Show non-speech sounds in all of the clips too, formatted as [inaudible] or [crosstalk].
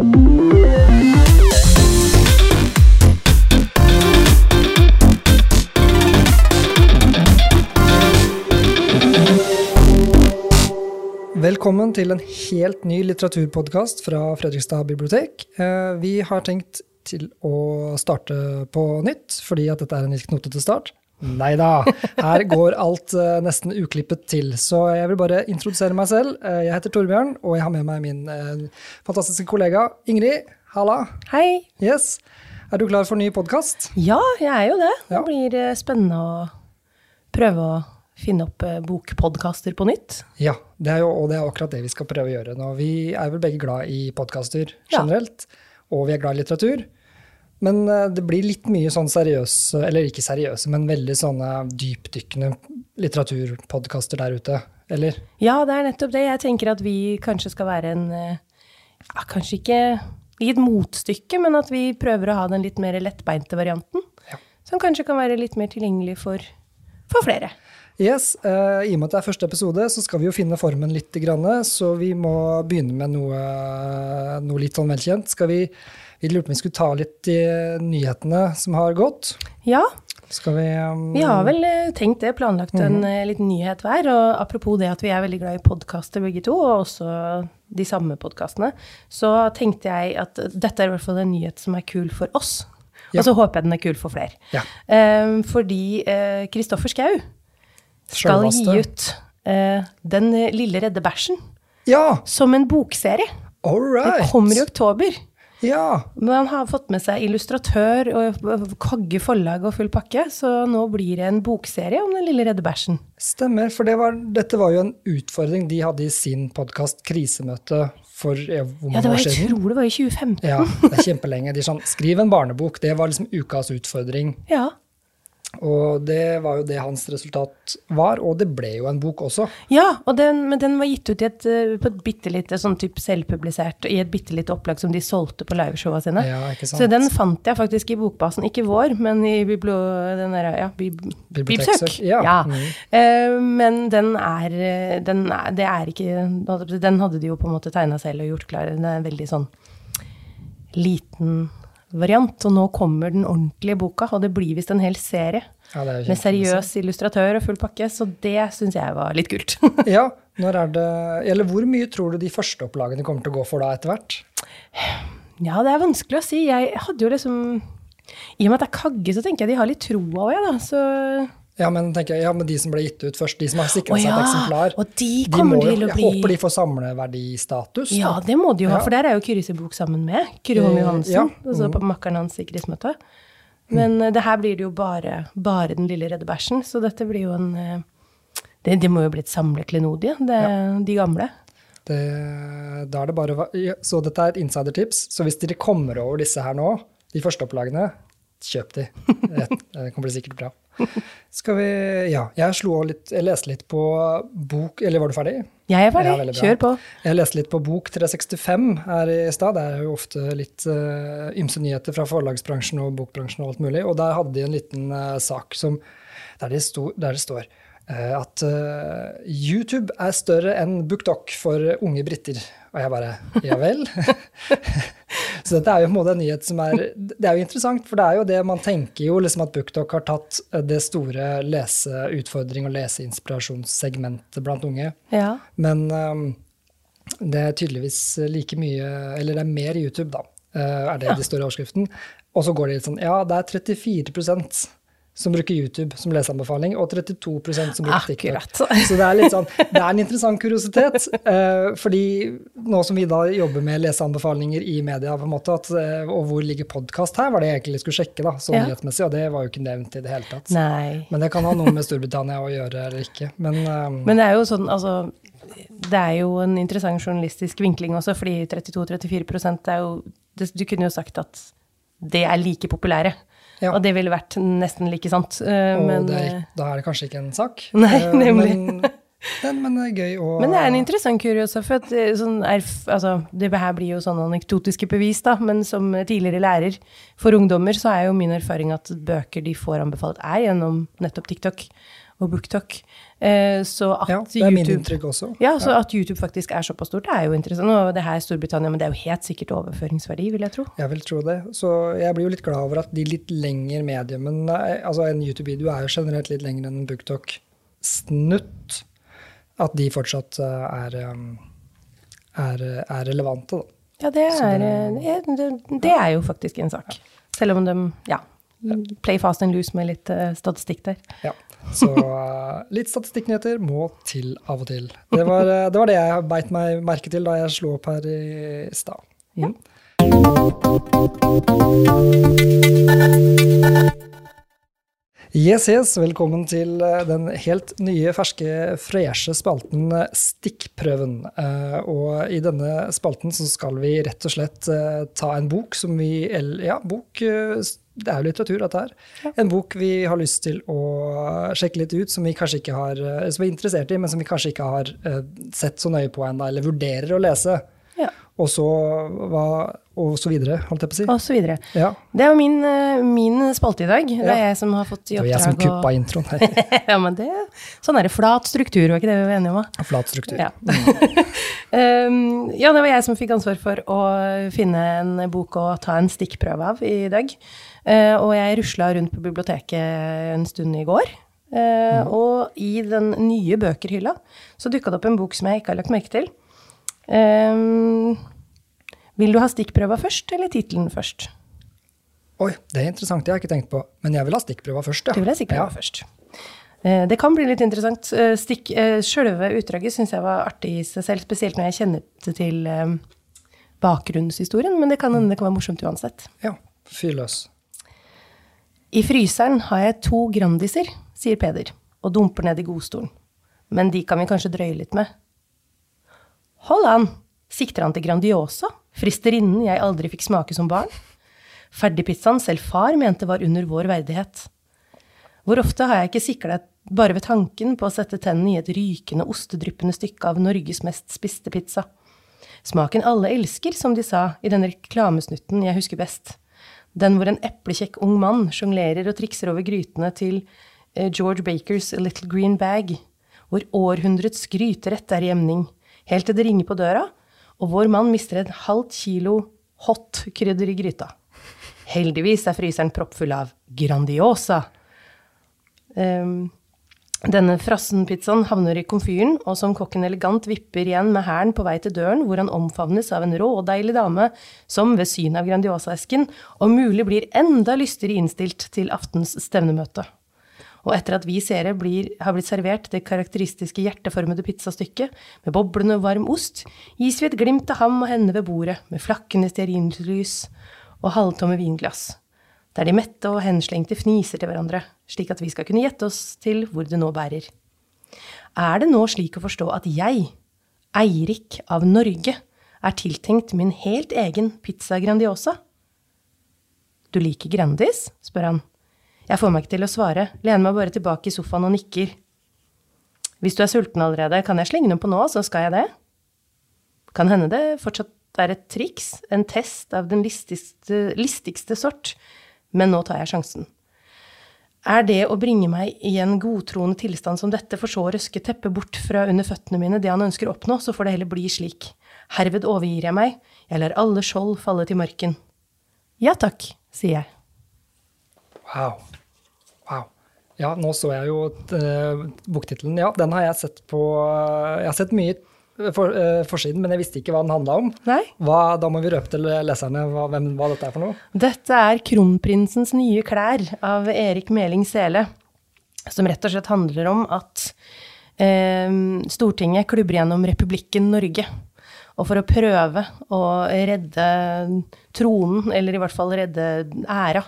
Velkommen til en helt ny litteraturpodkast fra Fredrikstad bibliotek. Eh, vi har tenkt til å starte på nytt, fordi at dette er en litt knotete start. Nei da, her går alt uh, nesten uklippet til. Så jeg vil bare introdusere meg selv. Uh, jeg heter Torbjørn, og jeg har med meg min fantastiske kollega Ingrid. Halla. Hei. Yes. Er du klar for ny podkast? Ja, jeg er jo det. Det Ja. blir spennende å prøve å finne opp bokpodkaster på nytt. Ja, det er jo, og det er akkurat det vi skal prøve å gjøre nå. Vi er vel begge glad i podkaster Ja. generelt, og vi er glad i litteratur. Men eh, det blir litt mye sånn seriøse, eller ikke seriøse, men veldig sånne dypdykkende litteraturpodkaster der ute. Eller? Ja, det er nettopp det. Jeg tenker at vi kanskje skal være en eh, ja, Kanskje ikke i et motstykke, men at vi prøver å ha den litt mer lettbeinte varianten. Ja. Som kanskje kan være litt mer tilgjengelig for, for flere. Yes, uh, I og med at det er første episode, så skal vi jo finne formen litt. Grann, så vi må begynne med noe, noe litt sånn velkjent. Skal vi, vi lurte på om vi skulle ta litt i nyhetene som har gått. Ja, Skal vi um, vi har vel eh, tenkt det, planlagt en mm. liten nyhet hver. Og apropos det at vi er veldig glad i podkaster begge to, og også de samme podkastene, så tenkte jeg at dette er i hvert fall en nyhet som er kul for oss. Ja. Og så håper jeg den er kul for flere. Ja. Um, fordi Kristoffer Schau skal Sjølvaste. gi ut uh, Den lille redde bæsjen Ja! som en bokserie. All right. Det kommer i oktober. Ja. Men han har fått med seg illustratør og Kagge forlag og full pakke, så nå blir det en bokserie om den lille redde bæsjen. Stemmer, for det var, dette var jo en utfordring de hadde i sin podkast Krisemøte for ja, hvor Ja, mange var, år jeg tror det var i 2015. Ja, det er kjempelenge. De sånn, skriv en barnebok. Det var liksom ukas utfordring. Ja. Og det var jo det hans resultat var, og det ble jo en bok også. Ja, og den, men den var gitt ut i et, eh, på et bitte lite sånn type selvpublisert, i et bitte lite opplag som de solgte på liveshowa sine. Ja, ikke sant? Så den fant jeg faktisk i bokbasen, ikke vår, men i biblo, der, ja, bib, bibliotek. ja. Ja. Mm. Uh, men den er, eh, den er, det er ikke, den hadde de jo på en måte tegnet selv og gjort klar. Den er en veldig sånn liten variant, og nå kommer den ordentlige boka, og det blir visst en hel serie. Ja, det Med seriøs illustratør og full pakke, så det syns jeg var litt kult. [laughs] Ja, når er det Eller hvor mye tror du de første opplagene kommer til å gå for da, etter hvert? ja, det er vanskelig å si. Jeg hadde jo liksom I og med at det er Kagge, så tenker jeg de har litt troa òg, jeg, da. Så Ja, men tenker jeg, ja, men de som ble gitt ut først, de som har sikra seg et eksemplar, og de de må til å jeg håper de får samleverdistatus. Ja, det må de jo ha, Ja. for der er jo Kyris bok sammen med Kyrre Holm Eh, Johansen, ja. altså Mm. på makkeren hans i Krisemøtet. Men mm. det her blir det jo bare, bare den lille redde bæsjen, så dette blir jo en eh, det, det må jo bli et samleklenodie, det, de gamle. Det, da er det bare å Så dette er et insidertips. Så hvis dere kommer over disse her nå, de første opplagene, kjøp de. [laughs] Det kommer bli sikkert bra. Skal vi Ja, jeg slo også litt Jeg leste litt på bok Eller var du ferdig? Jeg er ferdig, kjør på. Jeg leste litt på Bok 365 her i stad. Det er jo ofte litt uh, ymse nyheter fra forlagsbransjen og bokbransjen og alt mulig. Og der hadde de en liten uh, sak som, der, det sto, der det står at eh, YouTube er større enn BookDoc for unge briter. Og jeg bare Ja vel? [laughs] Så dette er jo på en måte en nyhet som er Det er jo interessant, for det er jo det man tenker jo liksom at BookDoc har tatt eh, det store leseutfordring- og leseinspirasjonssegmentet blant unge. Ja. Men um, det er tydeligvis like mye Eller det er mer YouTube, da, er det Ja. de står i overskriften. Og så går det litt sånn Ja, det er 34 som bruker YouTube som leseanbefaling, og 32 som bruker TikTok. Akkurat. Så det er sånn, det er en interessant kuriositet. Uh, fordi nå som vi da jobber med leseanbefalinger i media, på en måte, at, eh, og hvor ligger podkast her, var det jeg egentlig skulle sjekke, da, sånn Ja. nyhetsmessig, og det var jo ikke nevnt i det hele tatt. Nei. Men det kan ha noe med Storbritannia å gjøre eller ikke. Men, eh, Men det er jo sånn, altså Det er jo en interessant journalistisk vinkling også, fordi 32-34 er jo Du kunne jo sagt at det er like populære. Ja. Og det ville vært nesten like sant. eh, Og men, det er, eh, da er det kanskje ikke en sak. [laughs] Nei, Eh, nemlig. Men, den, men det er gøy å men det er en interessant kurios, for at sånn altså, det her blir jo sånne anekdotiske bevis, da, men som tidligere lærer for ungdommer, så er jo min erfaring at bøker de får anbefalt, er gjennom nettopp TikTok. Og BookTok. Eh, så at Ja, det er min inntrykk også. ja, så at YouTube faktisk er såpass stort, det er jo interessant. Og det her er Storbritannia, men det er jo helt sikkert overføringsverdi, vil jeg tro. Jeg vil tro det. Så jeg blir jo litt glad over at de litt lengre mediumene Altså en YouTube-video er jo generelt litt lengre enn en BookTok-snutt. At de fortsatt eh, er, um, er, er relevante, da. Ja, det er, det- eh, det, det, er jo faktisk en sak. Selv om de, ja, play fast and loose med litt eh, statistikk der. Ja. Så eh, litt statistikknyheter må til av og til. Det var, eh, det var det jeg beit meg merke til da jeg slo opp her i stad. Mm. Yes, yes, velkommen til eh, den helt nye, ferske, freshe spalten Stikkprøven. Og i denne spalten så skal vi rett og slett ta en bok som vi Ja, bok Det er jo litteratur, dette her. En bok vi har lyst til å sjekke litt ut, som vi kanskje ikke har eh, Som vi er interessert i, men som vi kanskje ikke har eh, sett så nøye på ennå, eller vurderer å lese. Ja, Og så hva Og så videre, holdt jeg på å si. og så videre. Ja. Det er jo min, eh, min spalte i dag. Det er Ja. jeg som har fått i oppdrag. Det var jeg som kuppa og... introen her. [laughs] ja, men det, sånn er det. Flat struktur, var ikke det vi var enige om? da? Flat struktur. Ja. um, [laughs] ja, det var jeg som fikk ansvar for å finne en bok å ta en stikkprøve av i dag. Uh, og jeg rusla rundt på biblioteket en stund i går. Eh, Og i den nye bøkerhylla så dukka det opp en bok som jeg ikke har lagt merke til. Um, vil du ha stikkprøva først, eller tittelen først? Oi, det er interessant, det har jeg ikke tenkt på. Men jeg vil ha stikkprøva først, ja. Du vil ha stikkprøva Ja. først. Eh, Det kan bli litt interessant. Eh, Stikk, eh, Sjølve utdraget syns jeg var artig i seg selv, spesielt når jeg kjenner til eh, bakgrunnshistorien, men det kan hende det kan være morsomt uansett. Ja, fyr løs. I fryseren har jeg to Grandiser, sier Peder, og dumper ned i godstolen. Men de kan vi kanskje drøye litt med. Hold an, sikter han til Grandiosa, fristerinnen jeg aldri fikk smake som barn? Ferdigpizzaen selv far mente var under vår verdighet. Hvor ofte har jeg ikke sikla bare ved tanken på å sette tennene i et rykende, ostedryppende stykke av Norges mest spiste pizza. Smaken alle elsker, som de sa i den reklamesnutten jeg husker best. Den hvor en eplekjekk ung mann sjonglerer og trikser over grytene til eh, George Bakers Little Green Bag, hvor århundrets gryterett er i emning, helt til det ringer på døra, og vår mann mister et halvt kilo hot krydder i gryta. Heldigvis er fryseren proppfull av Grandiosa. Um, denne frossenpizzaen havner i komfyren, og som kokken elegant vipper igjen med hælen på vei til døren, hvor han omfavnes av en rådeilig dame som ved synet av Grandiosa-esken om mulig blir enda lystigere innstilt til aftens stevnemøte. Og etter at vi seere har blitt servert det karakteristiske hjerteformede pizzastykket med boblende varm ost, gis vi et glimt av ham og henne ved bordet med flakkende stearinlys og halvtomme vinglass der de mette og henslengte fniser til hverandre, slik at vi skal kunne gjette oss til hvor det nå bærer. Er det nå slik å forstå at jeg, Eirik av Norge, er tiltenkt min helt egen pizza Grandiosa? Du liker Grandis? spør han. Jeg får meg ikke til å svare, lener meg bare tilbake i sofaen og nikker. Hvis du er sulten allerede, kan jeg slenge noe på nå, så skal jeg det. Kan hende det fortsatt er et triks, en test av den listigste, listigste sort, men nå tar jeg sjansen. Er det å bringe meg i en godtroende tilstand som dette, for så å røske teppet bort fra under føttene mine, det han ønsker å oppnå, så får det heller bli slik. Herved overgir jeg meg, jeg lar alle skjold falle til marken. Ja takk, sier jeg. Wow. Ja, nå så jeg jo uh, boktittelen. Ja, den har jeg sett på Jeg har sett mye for, uh, forsiden, men jeg visste ikke hva den handla om. Hva, da må vi røpe til leserne hva, hvem, hva dette er for noe. Dette er Kronprinsens nye klær av Erik Meling Sele, som rett og slett handler om at uh, Stortinget klubber gjennom Republikken Norge. Og for å prøve å redde tronen, eller i hvert fall redde æra,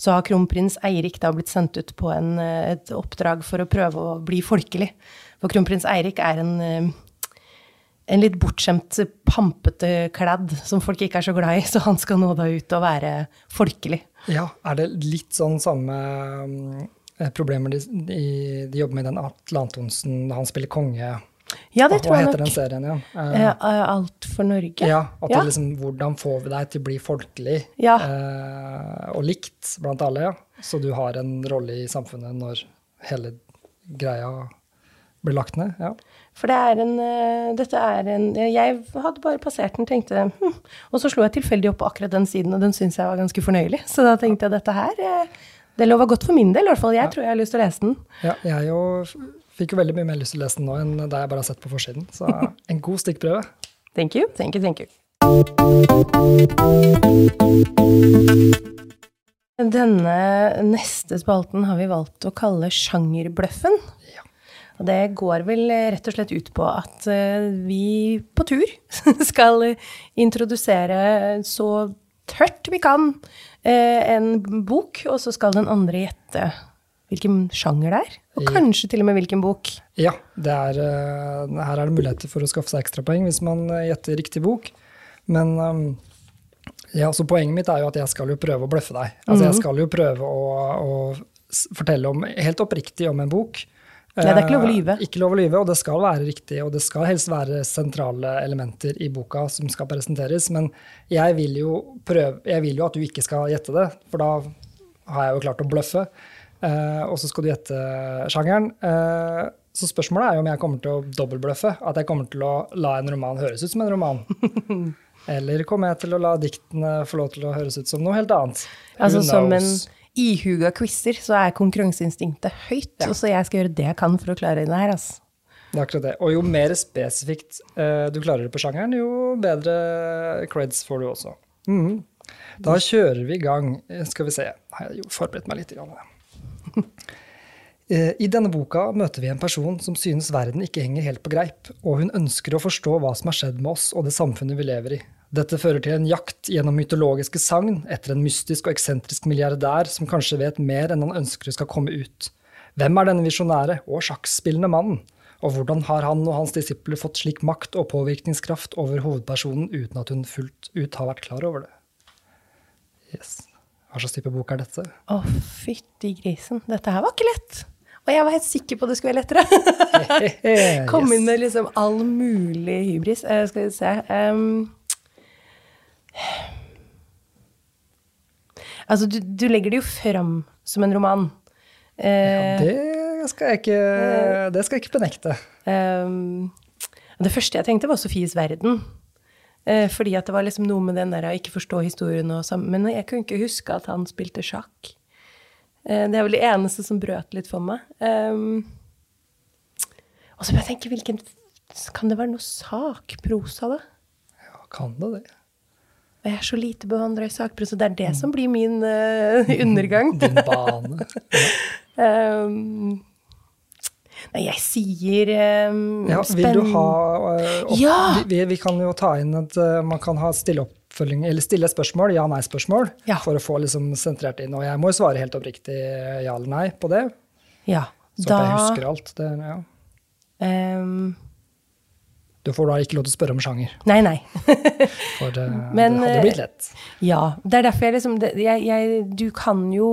så har kronprins Eirik da blitt sendt ut på en, eh, et oppdrag for å prøve å bli folkelig. For kronprins Eirik er en eh, en litt bortskjemt, pampete kladd som folk ikke er så glad i, så han skal nå da ut og være folkelig. Ja, er det litt sånn samme um, problemer de, de, de jobber med i den Atle Antonsen, han spiller konge? Ja, det tror jeg heter den serien igjen? Eh, Uh, Alt for Norge. Ja, at Ja. liksom, hvordan får vi deg til å bli folkelig Ja. uh, og likt blant alle, ja. Så du har en rolle i samfunnet når hele greia blir lagt ned. Ja. For det er en Dette er en Jeg hadde bare passert den, tenkte hm. Og så slo jeg tilfeldig opp på akkurat den siden, og den syns jeg var ganske fornøyelig. Så da tenkte jeg dette her Det lover godt for min del, i hvert fall. Jeg Ja. tror jeg har lyst til å lese den. Ja, jeg jo f- fikk jo veldig mye mer lyst til å lese den nå enn da jeg bare har sett på forsiden. Så [laughs] en god stikkprøve. Thank you. Thank you, thank you. Denne neste spalten har vi valgt å kalle sjangerbløffen. Ja. Og det går vel rett og slett ut på at eh, vi på tur [laughs] skal introdusere så tørt vi kan eh, en bok, og så skal den andre gjette hvilken sjanger det er. Og kanskje til og med hvilken bok. Ja, det er, eh, her er det muligheter for å skaffe seg ekstrapoeng hvis man eh, gjetter riktig bok. Men um, ja, så poenget mitt er jo at jeg skal jo prøve å bløffe deg. Altså Jeg skal jo prøve å, å fortelle om, helt oppriktig om en bok. Nei, det er ikke lov å Eh, lyve. Ikke lov å lyve, og det skal være riktig, og det skal helst være sentrale elementer i boka som skal presenteres. Men jeg vil jo, prøve, jeg vil jo at du ikke skal gjette det, for da har jeg jo klart å bløffe. Eh, og så skal du gjette sjangeren. Uh, så spørsmålet er jo om jeg kommer til å dobbeltbløffe. At jeg kommer til å la en roman høres ut som en roman. [laughs] Eller kommer jeg til å la diktene få lov til å høres ut som noe helt annet? Altså som en ihuga quizer, så er konkurranseinstinktet høyt. Ja. Og så jeg skal gjøre det jeg kan for å klare det her, altså. Det er akkurat det. Og jo mer spesifikt uh, du klarer det på sjangeren, jo bedre creds får du også. Mm. Da kjører vi i gang. Skal vi se. Har jeg forberedt meg litt. Grann. [laughs] Eh, I denne boka møter vi en person som synes verden ikke henger helt på greip, og hun ønsker å forstå hva som har skjedd med oss og det samfunnet vi lever i. Dette fører til en jakt gjennom mytologiske sagn etter en mystisk og eksentrisk milliardær som kanskje vet mer enn han ønsker skal komme ut. Hvem er denne visjonære og sjakkspillende mannen? Og hvordan har han og hans disipler fått slik makt og påvirkningskraft over hovedpersonen uten at hun fullt ut har vært klar over det? Yes. Hva slags type bok er dette? Å, fytti grisen. Dette her var ikke lett. Og jeg var helt sikker på at det skulle være lettere. [laughs] Kom inn med liksom all mulig hybris. Uh, skal vi se um, Altså, du, du legger det jo fram som en roman. Ja, Eh, det skal jeg ikke, det skal jeg ikke benekte. Um, det første jeg tenkte, var Sofies verden. Eh, fordi at det var liksom noe med den der å ikke forstå historien og sammen. Men jeg kunne ikke huske at han spilte sjakk. Eh, det er vel det eneste som brøt litt for meg. Ehm, og så må jeg tenke, hvilken Kan det være noe sakprosa, da? Ja, kan det det? Jeg er så lite bevandra i sakprosa. Det er det som blir min uh, [laughs] undergang. [laughs] Din bane. [laughs] Ehm, nei, jeg sier um, Ja, vil du ha uh, opp, Ja! vi, vi kan jo ta inn at uh, Man kan ha stille opp eller stille spørsmål, ja-nei-spørsmål, Ja. for å få liksom sentrert inn. Og jeg må jo svare helt oppriktig ja eller nei på det, Ja. så at jeg husker alt. Det, ja. um... Du får da ikke lov til å spørre om sjanger, Nei, nei. [laughs] for det, Men, det hadde blitt lett. ja. Det er derfor jeg liksom jeg, jeg, Du kan jo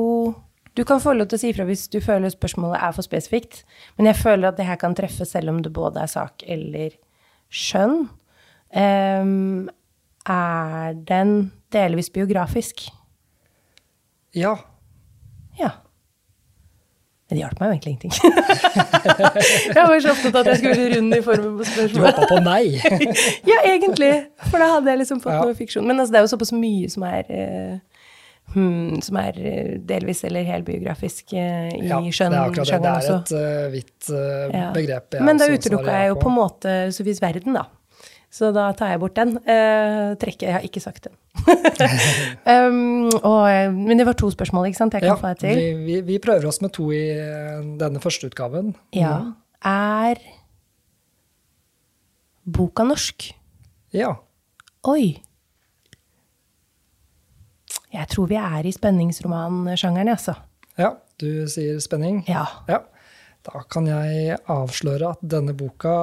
Du kan få lov til å si ifra hvis du føler spørsmålet er for spesifikt, men jeg føler at det her kan treffe selv om det både er sak eller skjønn. Um, er den delvis biografisk? Ja. Ja. Men det hjalp meg jo egentlig ingenting. [laughs] jeg var så opptatt av at jeg skulle være rund i formen på Du spørsmålet. hoppa på nei! [laughs] Ja, egentlig. For da hadde jeg liksom fått Ja. noe fiksjon. Men altså, det er jo såpass mye som er, eh, hmm, som er eh, delvis eller helbiografisk uh, i Ja, det er akkurat det. Er også. et uh, vidt uh, Ja. begrep. Men da også utelukka jeg jo på en måte Sofies verden, da. Så da tar jeg bort den. Uh, trekker Jeg har ikke sagt den. [laughs] um, og, eh, men det var to spørsmål, ikke sant? Jeg kan Ja, få et til. vi, vi, vi prøver oss med to i eh, denne første utgaven. Ja. Er boka norsk? Ja. Oi. Jeg tror vi er i spenningsromansjangeren, altså. ja. Du sier spenning. Ja. Ja. Da kan jeg avsløre at denne boka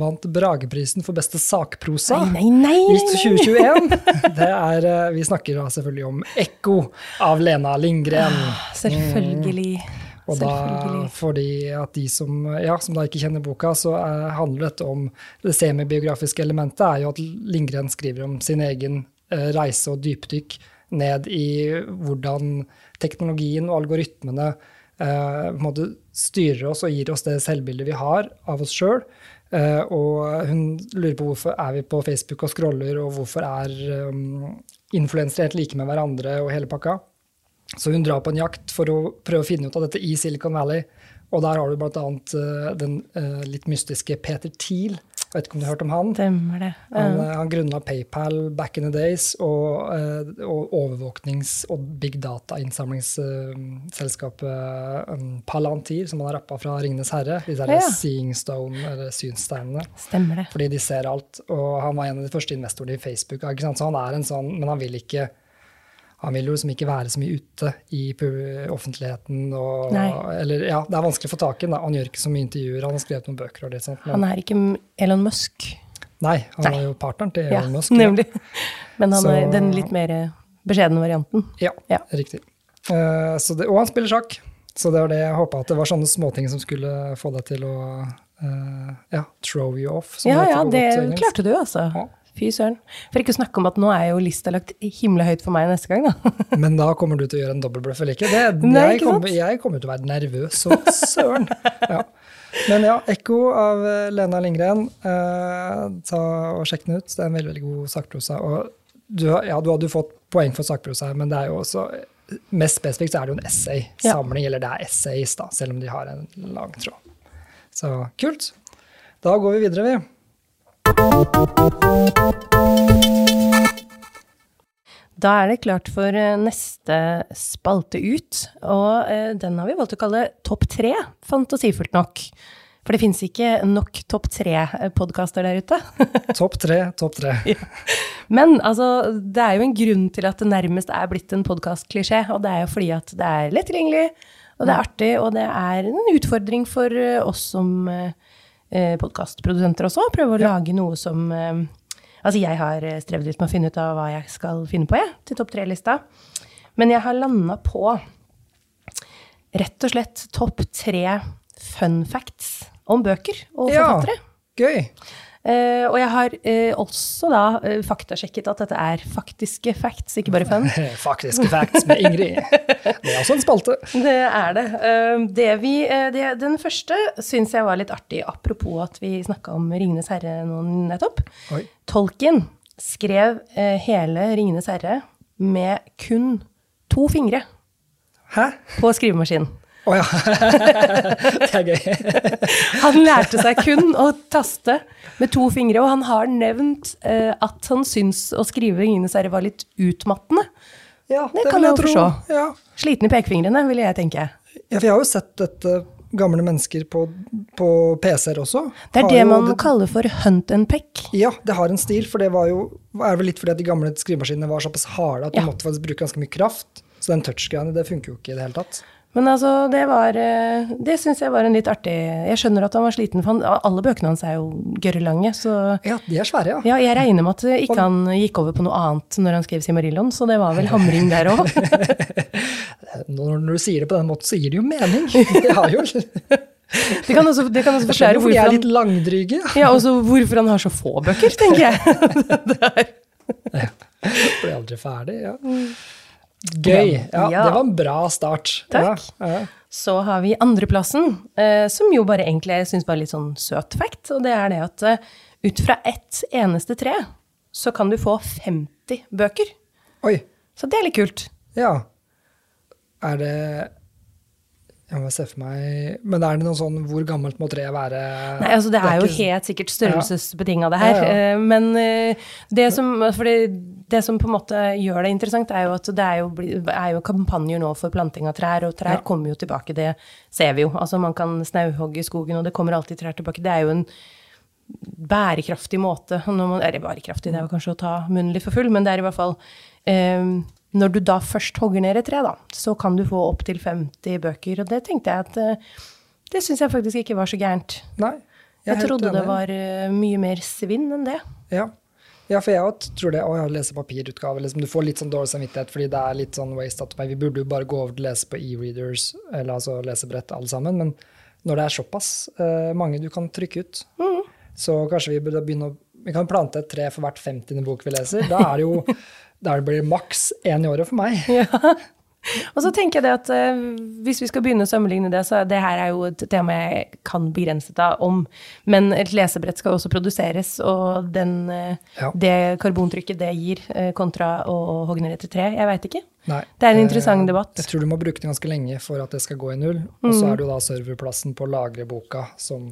vant Brageprisen for beste sakprosa Nei, nei, nei! i nei, nei. 2021. [laughs] Det er, eh, vi snakker da selvfølgelig om 'Ekko' av Lena Lindgren. Selvfølgelig. Og da, fordi at de som, ja, som da ikke kjenner boka, så er, handler dette om Det semibiografiske elementet er jo at Lindgren skriver om sin egen eh, reise og dypdykk ned i hvordan teknologien og algoritmene eh, styrer oss og gir oss det selvbildet vi har av oss sjøl. Eh, og hun lurer på hvorfor er vi på Facebook og scroller, og hvorfor er um, influensere helt like med hverandre og hele pakka. Så hun drar på en jakt for å prøve å finne ut av dette i Silicon Valley. Og der har du bl.a. Uh, den uh, litt mystiske Peter Thiel. Jeg vet ikke om du har hørt om han? Stemmer det. Han, Ja. Han, han grunna PayPal back in the days, og, uh, og overvåknings- og big data-innsamlingsselskapet um, Palantir, som han har rappa fra Ringenes herre. Disse der Ja. Seeing Stone, eller synssteinene. Stemmer det. Fordi de ser alt. Og han var en av de første investorene i Facebook. Så han er en sånn, men han vil ikke han vil jo liksom ikke være så mye ute i offentligheten. Og, eller, ja, det er vanskelig å få tak i ham. Han gjør ikke så mye intervjuer. Han har skrevet noen bøker. og litt sånt. Men, Han er ikke Elon Musk. nei, han Nei. er jo partneren til Ja, Elon Musk. nemlig. Men han Så- er den litt mer beskjedne varianten. Ja, Ja. riktig. Uh, så det, og han spiller sjakk. Så det var det jeg håpa, at det var sånne småting som skulle få deg til å uh, ja, throw you off. Ja, ja, på det klarte du, altså. Ja. Fy søren. For ikke å snakke om at nå er jo lista lagt himla høyt for meg neste gang, da. [laughs] Men da kommer du til å gjøre en dobbeltbløff eller ikke? Det, [laughs] Nei, jeg, ikke kommer, jeg kommer til å være nervøs så søren. [laughs] Ja. Men ja, 'Ekko' av eh, Lena Lindgren. Eh, ta og Sjekk den ut. Det er en veldig veldig god sakprosa. Du, ja, du hadde jo fått poeng for sakprosa, men det er jo også mest spesifikt så er det jo en essaysamling, eller det er essays, da, selv om de har en lang tråd. Så kult. Da går vi videre, vi. Da er det klart for eh, neste spalte ut, og eh, den har vi valgt å kalle Topp tre, fantasifullt nok. For det fins ikke nok Topp tre-podkaster der ute. [laughs] Topp tre, topp tre. Men altså, det er jo en grunn til at det nærmest er blitt en podkast-klisjé. Og det er jo fordi at det er lett tilgjengelig, og det er artig, og det er en utfordring for eh, oss som eh, podkastprodusenter også, prøve å lage noe som eh, Altså, jeg har eh, strevd litt med å finne ut av hva jeg skal finne på, jeg, til topp tre-lista. Men jeg har landa på rett og slett topp tre fun facts om bøker og forfattere. Ja. Gøy. Eh, og jeg har uh, også da uh, faktasjekket at dette er faktiske facts, ikke bare fun. [laughs] Faktiske facts med Ingrid. Det er også en spalte. [laughs] Det er det. Det vi, det, den første syns jeg var litt artig, apropos at vi snakka om Ringenes herre nå nettopp. Oi. Tolkien skrev hele Ringenes herre med kun to fingre Hæ? på skrivemaskinen. Å ja. [laughs] det er gøy. [laughs] Han lærte seg kun å taste med to fingre, og han har nevnt eh, at han syns å skrive Ringenes herre var litt utmattende. Ja, Det kan vil jeg tro. forstå. Ja. Sliten i pekefingrene, ville jeg tenke. ja, for jeg har jo sett dette gamle mennesker på, på PC-er også. Det er det jo man kaller for hunt and peck. Ja, det har en stil, for det var jo, er vel litt fordi at de gamle skrivemaskinene var såpass harde at du Ja. måtte faktisk bruke ganske mye kraft. Så den touch-greiene, det funker jo ikke i det hele tatt. Men altså, det var eh, Det syns jeg var en litt artig Jeg skjønner at han var sliten, for han, alle bøkene hans er jo gørrlange, så Ja, de er svære, ja. ja, jeg regner med at ikke han gikk over på noe annet når han skrev Simarillon, så det var vel hamring der òg. [laughs] Når, du sier det på den måten, så gir det jo mening. Det har jo Det kan også, det kan også forklare hvorfor er han, litt langdryge. ja, også hvorfor han har så få bøker, tenker jeg. [laughs] Det Blir aldri ferdig, ja. Gøy. Ja, Ja. det var en bra start. Takk. Ja. Så har vi andreplassen, eh, som jo bare egentlig jeg syns var litt sånn søt fact. Og det er det at eh, ut fra ett eneste tre, så kan du få 50 bøker. Oi. Så det er litt kult. Ja. Er det Jeg må se for meg Men er det noe sånn Hvor gammelt må treet være? Nei, altså Det er jo ikke- helt sikkert størrelsesbetinga, det her. Ja, ja. Eh, Men det som, for det, det som på en måte gjør det interessant, er jo at det er jo, er jo kampanjer nå for planting av trær, og trær Ja. kommer jo tilbake, det ser vi jo. Altså Man kan snauhogge skogen, og det kommer alltid trær tilbake. Det er jo en bærekraftig måte når man, Eller bærekraftig, det er jo kanskje å ta munnen litt for full, men det er i hvert fall eh, Når du da først hogger ned et tre, da, så kan du få opptil 50 bøker. Og det tenkte jeg at eh, Det syns jeg faktisk ikke var så gærent. Nei. Jeg, jeg trodde det var eh, mye mer svinn enn det. Ja. Ja, for jeg også tror det. Å, lese papirutgave. Liksom, du får litt sånn dårlig samvittighet fordi det er litt sånn waste at. Vi burde jo bare gå over til å lese på e-readers, eller altså lesebrett alle sammen. Men når det er såpass uh, mange du kan trykke ut, Mm. så kanskje vi burde begynne å Vi kan plante et tre for hvert 50. bok vi leser. Da er det jo [laughs] da blir det maks én i året for meg. Og så tenker jeg det at eh, hvis vi skal begynne å sammenligne det, så det her er jo et tema jeg kan begrenset deg om. Men et lesebrett skal også produseres, og den, eh, Ja. det karbontrykket det gir eh, kontra å hogge ned etter tre, jeg veit ikke. Nei, Det er en eh, interessant debatt. Jeg tror du må bruke det ganske lenge for at det skal gå i null. Og Mm. så er det jo da serverplassen på å lagre boka som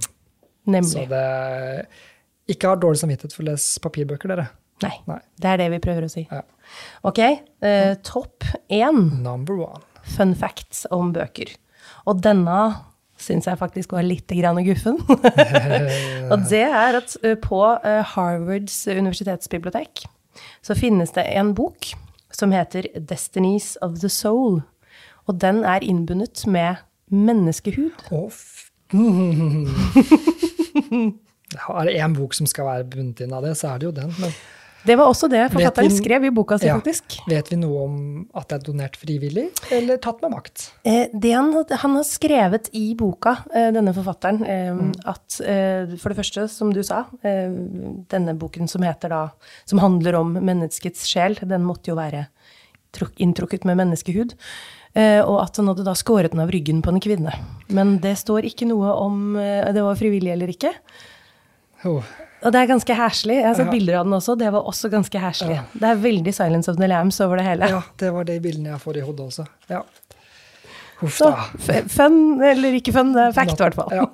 Så det Ikke har dårlig samvittighet for å lese papirbøker, dere. Nei. Nei. Det er det vi prøver å si. Ja. Ok, eh, topp én Number one. fun facts om bøker. Og denne syns jeg faktisk var litt grann guffen. [laughs] og det er at eh, på eh, Harvards universitetsbibliotek så finnes det en bok som heter 'Destinies of the Soul'. Og den er innbundet med menneskehud. Å, f... Er det én bok som skal være bundet inn av det, så er det jo den. Men Det var også det forfatteren vi- skrev i boka si, Ja. faktisk. vet vi noe om at det er donert frivillig, eller tatt med makt? Eh, Det han, han har skrevet i boka, eh, denne forfatteren, eh, at eh, for det første, som du sa, eh, denne boken som heter da, som handler om menneskets sjel, den måtte jo være inntrukket med menneskehud. Eh, Og at han hadde da skåret den av ryggen på en kvinne. Men det står ikke noe om det var frivillig eller ikke. Jo, Og det er ganske herselig. Jeg har sett Ja. bilder av den også. Det var også ganske herselig. Ja. Det er veldig Silence of the Lambs over det hele. ja, det var de bildene jeg får i hodet også. Ja. Huff Så fun eller ikke fun, det er fact i hvert fall. Ja.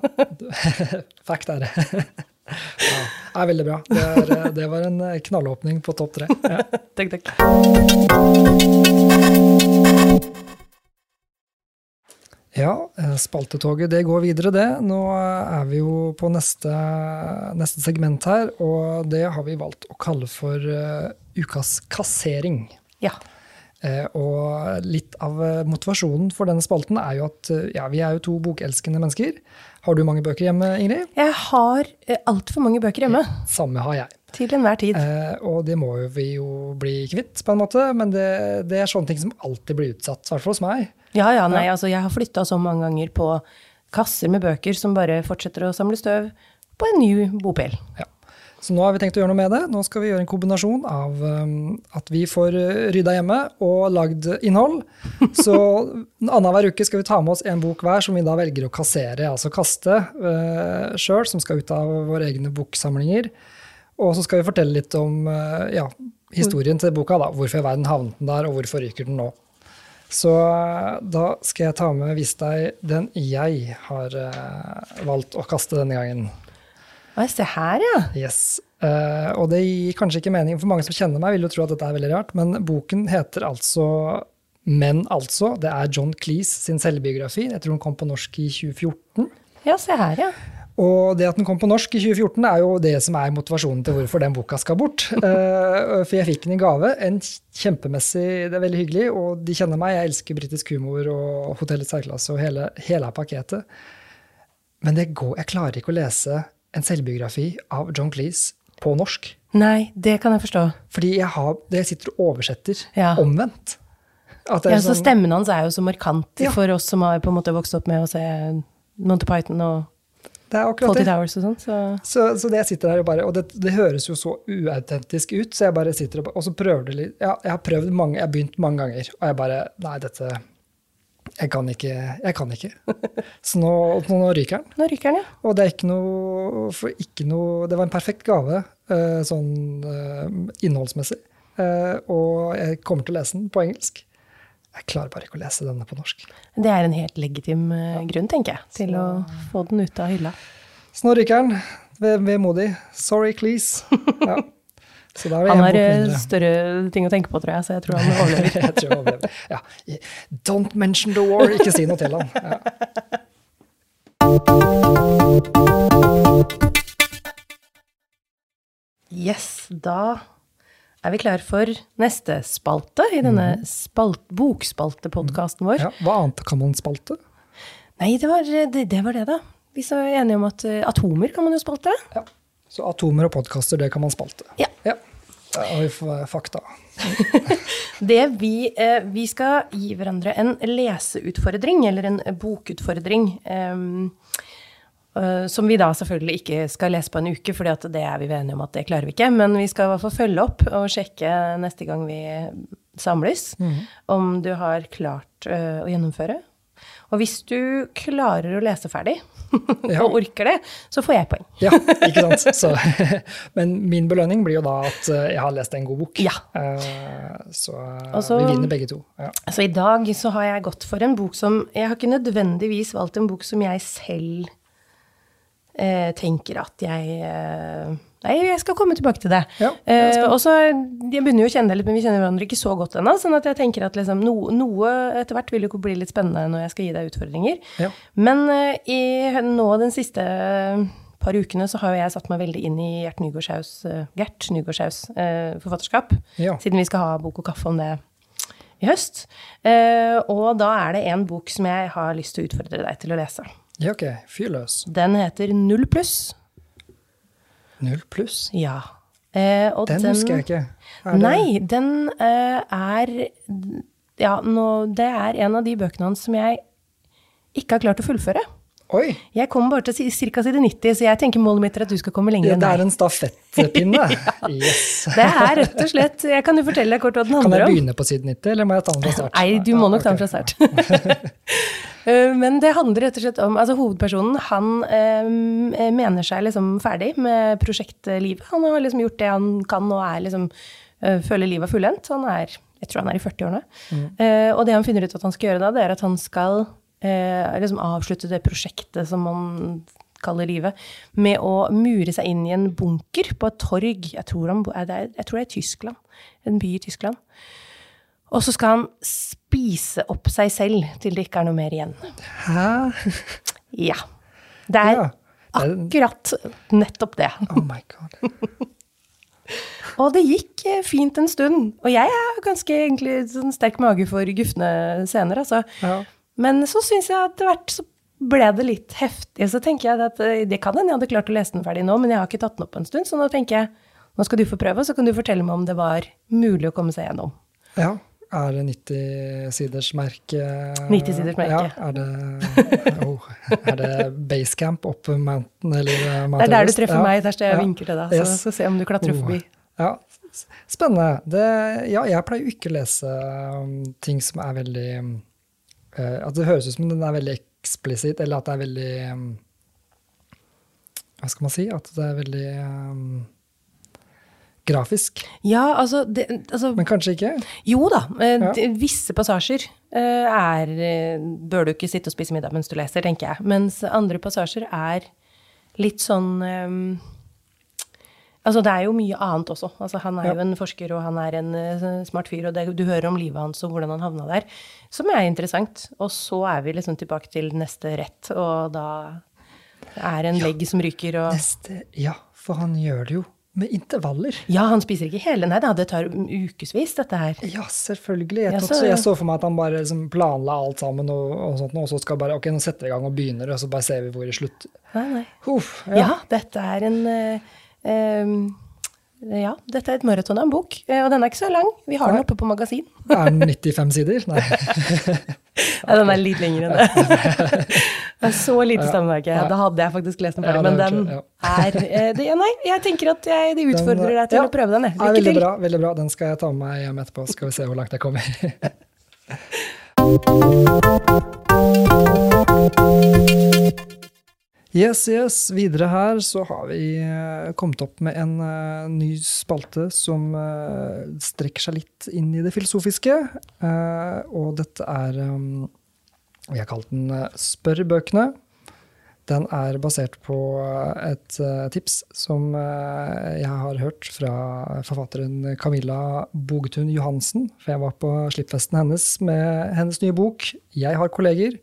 [laughs] Fact er det. [laughs] Ja, det er veldig bra. Det, er, det var en knallåpning på topp tre. Ja. [laughs] Takk, takk. Ja, eh, spaltetoget det går videre, det. Nå er vi jo på neste, neste segment her, og det har vi valgt å kalle for uh, ukas kassering. Ja. Uh, og litt av motivasjonen for denne spalten er jo at uh, ja, vi er jo to bokelskende mennesker. Har du mange bøker hjemme, Ingrid? Jeg har altfor mange bøker hjemme. Samme har jeg. Til enhver tid. Og det må jo vi jo bli kvitt, på en måte, men det, det er sånne ting som alltid blir utsatt, i hvert fall hos meg. Ja, ja, nei, altså jeg har flytta så mange ganger på kasser med bøker som bare fortsetter å samle støv på en ny bopel. Ja. Så nå har vi tenkt å gjøre noe med det. Nå skal vi gjøre en kombinasjon av um, at vi får uh, rydda hjemme og lagd innhold. [laughs] Så annenhver uke skal vi ta med oss en bok hver som vi da velger å kassere, altså kaste uh, sjøl, som skal ut av våre egne boksamlinger. Og så skal vi fortelle litt om uh, ja, historien til boka, da. Hvorfor i verden havnet den der, og hvorfor ryker den nå. Så uh, da skal jeg ta med vise deg den jeg har uh, valgt å kaste denne gangen. Oi, se her, ja. Yes. Uh, og det gir kanskje ikke mening, for mange som kjenner meg, vil jo tro at dette er veldig rart, men boken heter altså Men altså. Det er John Cleese sin selvbiografi. Jeg tror den kom på norsk i 2014. Ja, se her, ja. Og det at den kom på norsk i 2014, er jo det som er motivasjonen til hvorfor den boka skal bort. [laughs] Eh, for jeg fikk den i gave. En kjempemessig Det er veldig hyggelig, og de kjenner meg. Jeg elsker britisk humor og Hotellets særklasse og hele, hele pakketet. Men det går, jeg klarer ikke å lese en selvbiografi av John Cleese på norsk. Nei, det kan jeg forstå. Fordi jeg, har, jeg sitter og oversetter Ja. omvendt. At Ja, så sånn- stemmen hans er jo så markant Ja. for oss som har på en måte vokst opp med å se Monty Python og det er akkurat det. Towers og sånn. Så Så, så det jeg sitter her og bare, og det, det høres jo så uautentisk ut, så jeg bare sitter og, og så prøver det litt. Ja, jeg har prøvd mange, jeg har begynt mange ganger, og jeg bare Nei, dette Jeg kan ikke. Jeg kan ikke. [laughs] Så nå, nå ryker den. nå ryker den, ja. Og det er ikke noe, ikke noe Det var en perfekt gave eh, sånn eh, innholdsmessig. Eh, og jeg kommer til å lese den på engelsk. Jeg klarer bare ikke å lese denne på norsk. Det er en helt legitim ja. grunn, tenker jeg, til å få den ut av hylla. Så. Ved- Vemodig. Sorry, please. Ja. Så Han har eh, større ting å tenke på, tror jeg, så jeg tror han [laughs] overlever. jeg tror han overlever. Ja. Don't mention the war. Ikke si noe til han. Ja. Yes, da er vi klar for neste spalte i denne spalt, bokspaltepodkasten vår. Ja. Hva annet kan man spalte? Nei, det var det, det var det, da. Vi så enige om at eh, atomer kan man jo spalte. Ja. Så atomer og podkaster, det kan man spalte. Ja. Ja. Da har vi fakta. [laughs] Det vi, eh, vi skal gi hverandre en leseutfordring, eller en bokutfordring. eh, som vi da selvfølgelig ikke skal lese på en uke, for det er vi enige om at det klarer vi ikke. Men vi skal i hvert fall følge opp og sjekke neste gang vi samles. Om du har klart øh, å gjennomføre. Og hvis du klarer å lese ferdig, [laughs] Ja. og orker det, så får jeg poeng. Ja, ikke sant? Så, [laughs] men min belønning blir jo da at eh, jeg har lest en god bok. Ja. Eh, Så eh, så- vi vinner begge to. Ja. Så i dag så har jeg gått for en bok som Jeg har ikke nødvendigvis valgt en bok som jeg selv eh, tenker at jeg eh, Nei, jeg skal komme tilbake til det. Ja, eh, og så, Jeg begynner jo å kjenne deg litt, men vi kjenner hverandre ikke så godt ennå. sånn at jeg tenker at liksom, no, noe etter hvert vil jo bli litt spennende når jeg skal gi deg utfordringer. Ja. Men eh, i, nå den siste par ukene så har jo jeg satt meg veldig inn i Gert Nygaardshaus eh, Gert Nygårdshaus eh, forfatterskap. Ja. Siden vi skal ha bok og kaffe om det i høst. Eh, og da er det en bok som jeg har lyst til å utfordre deg til å lese. Ja, ok. Fyr løs. Den heter Null pluss. Null pluss? Ja. Eh, og Den husker jeg ikke. Er det- Nei, den eh, er Ja, nå, det er en av de bøkene hans som jeg ikke har klart å fullføre. Oi! Jeg kom bare til ca. side 90, så jeg tenker målet mitt er at du skal komme lenger Ja, enn det er en stafettpinne. [laughs] Yes. Det er rett og slett Jeg kan jo fortelle deg kort hva den handler om. Kan jeg begynne på side 90, eller må jeg ta den fra start? Nei, du må Ja, nok ta den fra start. [laughs] Eh, Men det handler rett og slett om altså Hovedpersonen han eh, mener seg liksom ferdig med prosjektlivet. Han har liksom gjort det han kan og er liksom, eh, føler livet er fullendt. Han er jeg tror han er i 40-årene. Eh, og det han finner ut at han skal gjøre da, det er at han skal eh, liksom avslutte det prosjektet som man kaller livet, med å mure seg inn i en bunker på et torg. Jeg tror, han, jeg tror det er i Tyskland. En by i Tyskland. Og så skal han spise opp seg selv til det ikke er noe mer igjen. Hæ? Ja. Det er Ja. Akkurat nettopp det. Oh my god. [laughs] Og det gikk eh, fint en stund. Og jeg er ganske egentlig sånn sterk mage for gufne scener, altså. Ja. Men så syns jeg at etter hvert så ble det litt heftig. Så tenker jeg at eh, det kan hende jeg hadde klart å lese den ferdig nå, men jeg har ikke tatt den opp en stund. Så nå tenker jeg nå skal du få prøve, og så kan du fortelle meg om det var mulig å komme seg gjennom. ja. Er det 90-siders merke? 90-siders merke. Ja, er det, [laughs] oh, er det basecamp opp Mountain eller eh, Mount Det er der du treffer Ja. meg, der jeg Ja. vinker til deg. Så Yes. skal vi se om du klatrer Oh. forbi. Ja, spennende. Det, ja, jeg pleier jo ikke å lese um, ting som er veldig um, eh, At det høres ut som den er veldig eksplisitt, eller at det er veldig um, Hva skal man si? At det er veldig grafisk. Ja, altså, det, altså Men kanskje ikke? Jo da, eh, Ja. visse passasjer eh, er eh, Bør du ikke sitte og spise middag mens du leser, tenker jeg. Mens andre passasjer er litt sånn um, Altså, det er jo mye annet også. Altså, han er Ja. jo en forsker, og han er en uh, smart fyr, og det, du hører om livet hans og hvordan han havna der, som er interessant. Og så er vi liksom tilbake til neste rett, og da er en legg som ryker, og Neste Ja, for han gjør det jo med intervaller. Ja, han spiser ikke hele, nei da, det tar ukevis, dette her. Ja, selvfølgelig. Jeg, Ja, så, jeg så for meg at han bare liksom planla alt sammen, og, og sånt, og så skal bare Ok, nå setter vi i gang og begynner, og så bare ser vi hvor det slutter. Nei, nei. Uff, Ja, dette er en uh, um, Ja, dette er et maraton av en bok, eh, og den er ikke så lang. Vi har den oppe på magasin. Er den 95 sider? Nei. [laughs] Ja, den er litt lengre enn det. [laughs] Det er så lite stemmeverk. Da hadde jeg faktisk lest den ferdig, men den er eh, det, ja, Nei, jeg tenker at jeg, de utfordrer deg til ja, å prøve den. Lykke veldig til. bra, veldig bra. Den skal jeg ta med meg hjem etterpå, skal vi se hvor langt jeg kommer. [laughs] Yes, yes. Videre her så har vi eh, kommet opp med en uh, ny spalte som uh, strekker seg litt inn i det filosofiske. Uh, og dette er um, Vi har kalt den eh, bøkene. Den er basert på et eh, tips som eh, jeg har hørt fra forfatteren Camilla Bogetun Johansen. For jeg var på slippfesten hennes med hennes nye bok 'Jeg har kolleger'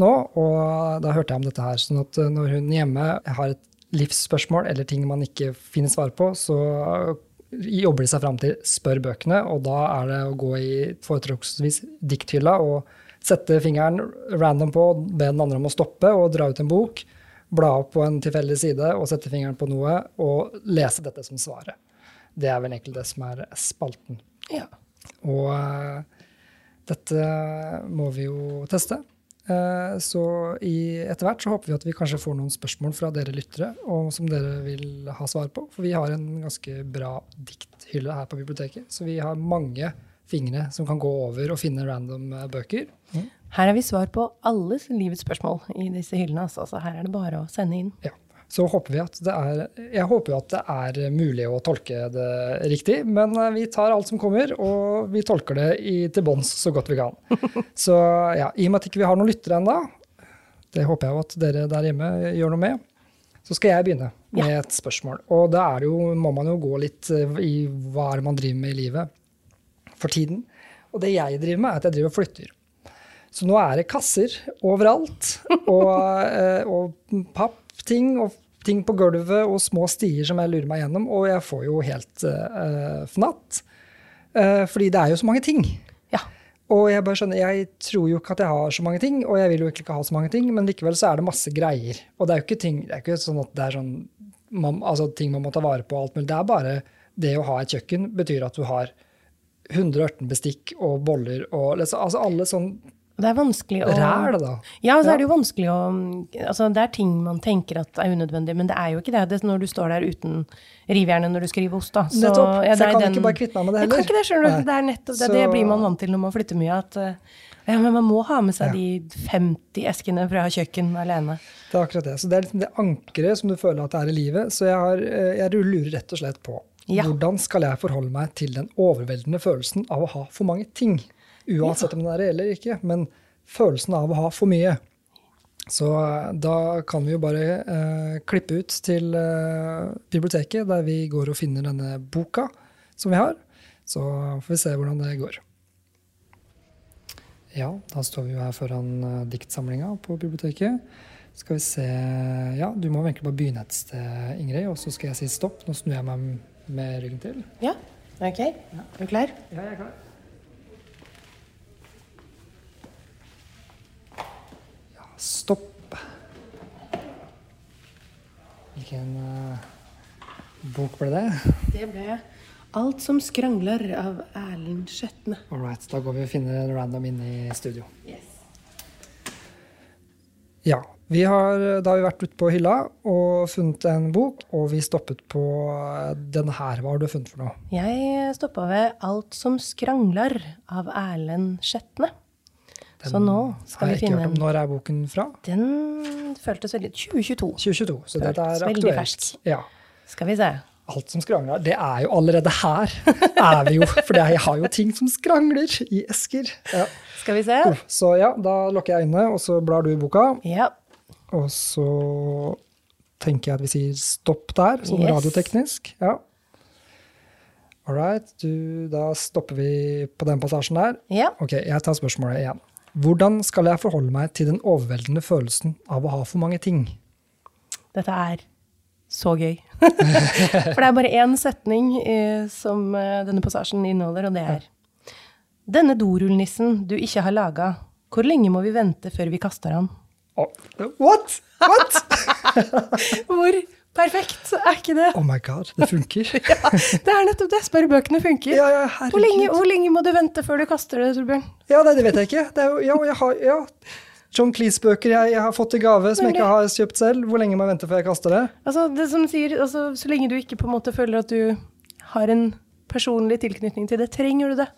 nå, og da hørte jeg om dette her. Sånn at eh, når hun hjemme har et livsspørsmål eller ting man ikke finner svar på, så jobber de seg fram til 'spør bøkene', og da er det å gå i foretrukksvis dikthylla og sette fingeren random på, be den andre om å stoppe og dra ut en bok, bla opp på en tilfeldig side og sette fingeren på noe, og lese dette som svaret. Det er vel egentlig det som er spalten. Ja. Og uh, dette må vi jo teste. Eh, så etter hvert så håper vi at vi kanskje får noen spørsmål fra dere lyttere, og som dere vil ha svar på. For vi har en ganske bra dikthylle her på biblioteket, så vi har mange fingre som kan gå over og finne random bøker. bøker. Her har vi svar på alle livets spørsmål i disse hyllene. Altså. Så her er det bare å sende inn. Ja. Så håper vi at det er Jeg håper jo at det er mulig å tolke det riktig, men eh, vi tar alt som kommer, og vi tolker det i, til bunns så godt vi kan. [laughs] Så ja, i og med at ikke vi ikke har noen lyttere ennå, det håper jeg jo at dere der hjemme gjør noe med, så skal jeg begynne med et spørsmål. Og da er må man jo gå litt eh, i hva er det man driver med i livet for tiden. Og det jeg driver med, er at jeg driver og flytter. Så nå er det kasser overalt, [laughs] og, eh, og pappting og ting på gulvet og små stier som jeg lurer meg gjennom, og jeg får jo helt uh, fnatt. Uh, fordi det er jo så mange ting. Ja. Og jeg bare skjønner, jeg tror jo ikke at jeg har så mange ting, og jeg vil jo egentlig ikke ha så mange ting, men likevel så er det masse greier. Og det er jo ikke ting, det er ikke sånn at det er sånn, man, altså ting man må ta vare på alt mulig. Det er bare det å ha et kjøkken betyr at du har 118 bestikk og boller og altså alle sånn det er vanskelig å ræl, da. Ja, så er det jo vanskelig å Altså, det er ting man tenker at er unødvendig, men det er jo ikke det. Det når du står der uten rivjernet når du skriver ost, da. Så, Nettopp. ja, Så jeg kan den- ikke bare kvitte meg med det Jeg kan ikke det, skjønner du. Det er nettopp det. Så- Det blir man vant til når man flytter mye, at eh, ja, men man må ha med seg Ja. de 50 eskene fra kjøkken alene. Det er akkurat det. Så det er liksom det ankeret som du føler at det er i livet. Så jeg, har, eh, jeg lurer rett og slett på Ja. hvordan skal jeg forholde meg til den overveldende følelsen av å ha for mange ting? Uansett om det er reell eller ikke, men følelsen av å ha for mye. Så eh, da kan vi jo bare eh, klippe ut til eh, biblioteket, der vi går og finner denne boka som vi har. Så får vi se hvordan det går. Ja, da står vi jo her foran eh, diktsamlinga på biblioteket. Skal vi se Ja, du må egentlig bare begynne et sted, Ingrid, og så skal jeg si stopp. Nå snur jeg meg med ryggen til. Ja, ok. Er du klar? Ja, jeg er klar. Ja, stopp. Hvilken uh, bok ble det? Det ble Alt som skrangler av Erlend Skjetne. All right, da går vi og finner en random inne i studio. Yes. Ja, vi har, da har vi vært ute på hylla og funnet en bok, og vi stoppet på denne her. Hva har du funnet for noe? Jeg stoppa ved Alt som skrangler av Erlend Skjetne. Så nå skal vi finne en Når er boken fra? Den føltes veldig 2022. 2022, så dette er veldig fersk. Ja. Skal vi se. Alt som skrangler. Det er jo allerede her, er vi jo. For jeg har jo ting som skrangler i esker. Ja. Skal vi se. Så ja, da lukker jeg øynene, og så blar du i boka. Ja. Og så tenker jeg at vi sier stopp der, sånn Yes. radioteknisk. Ja. All right, du, da stopper vi på den passasjen der. ja. Ok, jeg tar spørsmålet igjen. Hvordan skal jeg forholde meg til den overveldende følelsen av å ha for mange ting? Dette er så gøy. [laughs] For det er bare én setning eh, som eh, denne passasjen inneholder, og det er Denne dorullnissen du ikke har laga, hvor lenge må vi vente før vi kaster han? What? What? [laughs] Hvor perfekt er ikke det? Oh my god, det funker. [laughs] Det er nettopp det. Spørrebøkene funker. Ja, ja, hvor, lenge, hvor lenge må du vente før du kaster det, Torbjørn? Ja, nei, det vet jeg ikke. Det jo, ja, jeg har, ja. John Cleese-bøker jeg, jeg har fått i gave som jeg ikke har kjøpt selv. Hvor lenge må jeg vente før jeg kaster det? Altså, det som sier, altså, Så lenge du ikke på en måte føler at du har en personlig tilknytning til det, trenger du det.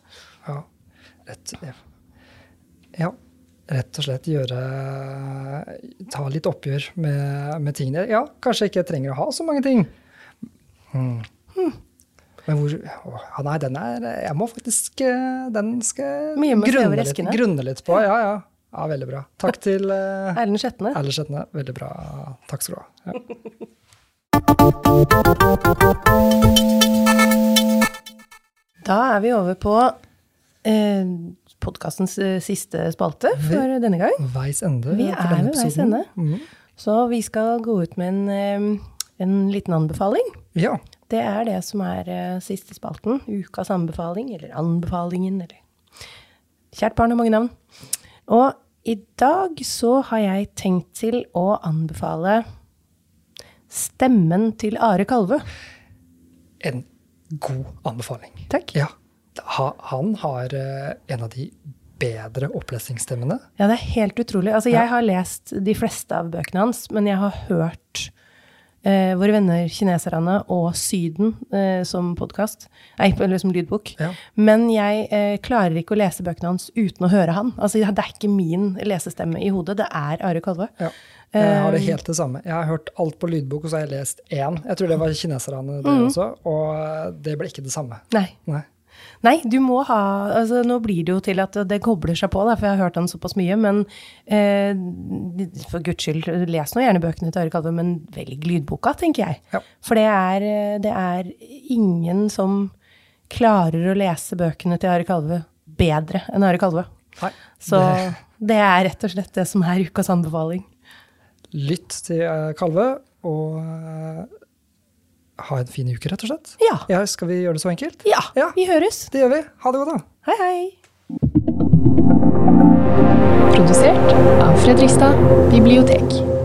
Ja, rett, ja. Rett og slett gjøre Ta litt oppgjør med, med tingene. Ja, kanskje jeg ikke trenger å ha så mange ting. Hmm. Men hvor å, ja, Nei, den er Jeg må faktisk eh, Den skal grunne litt, grunne litt på. Ja, ja. ja veldig bra. Takk til uh, Erlend Skjetne. Erlend Skjetne. Veldig bra. Takk skal du ha. Ja. Da er vi over på eh, podkastens eh, siste spalte for denne gang. Veis ende. Vi er ved veis ende. Mm. Så vi skal gå ut med en, eh, en liten anbefaling. Ja. Det er det som er eh, siste spalten. Ukas anbefaling, eller anbefalingen, eller Kjært barn har mange navn. Og i dag så har jeg tenkt til å anbefale Stemmen til Are Kalve. En god anbefaling. Takk. Ja. Ha, han har eh, en av de bedre opplesningsstemmene. Ja, det er helt utrolig. Altså, jeg har lest de fleste av bøkene hans, men jeg har hørt eh, Våre venner kineserne og Syden eh, som podkast, eller som lydbok. Ja. Men jeg eh, klarer ikke å lese bøkene hans uten å høre han. Altså, det er ikke min lesestemme i hodet, det er Are Kalve. Ja. Jeg har det Eh. helt det samme. Jeg har hørt alt på lydbok, og så har jeg lest én. Jeg tror det var kineserne, det Mm. også. Og det ble ikke det samme. Nei. Nei. Nei, du må ha altså Nå blir det jo til at det kobler seg på, da, for jeg har hørt han såpass mye. Men eh, for guds skyld, les nå gjerne bøkene til Are Kalve, men velg lydboka, tenker jeg. Ja. For det er, eh, det er ingen som klarer å lese bøkene til Are Kalve bedre enn Are Kalve. Nei. Så Det, det er rett og slett det som er ukas anbefaling. lytt til Kalve, og eh, ha en fin uke, rett og slett. Ja. Ja, skal vi gjøre det så enkelt? Ja, Ja. vi høres. Det gjør vi. Ha det godt, da. Hei, hei. Produsert av Fredrikstad bibliotek.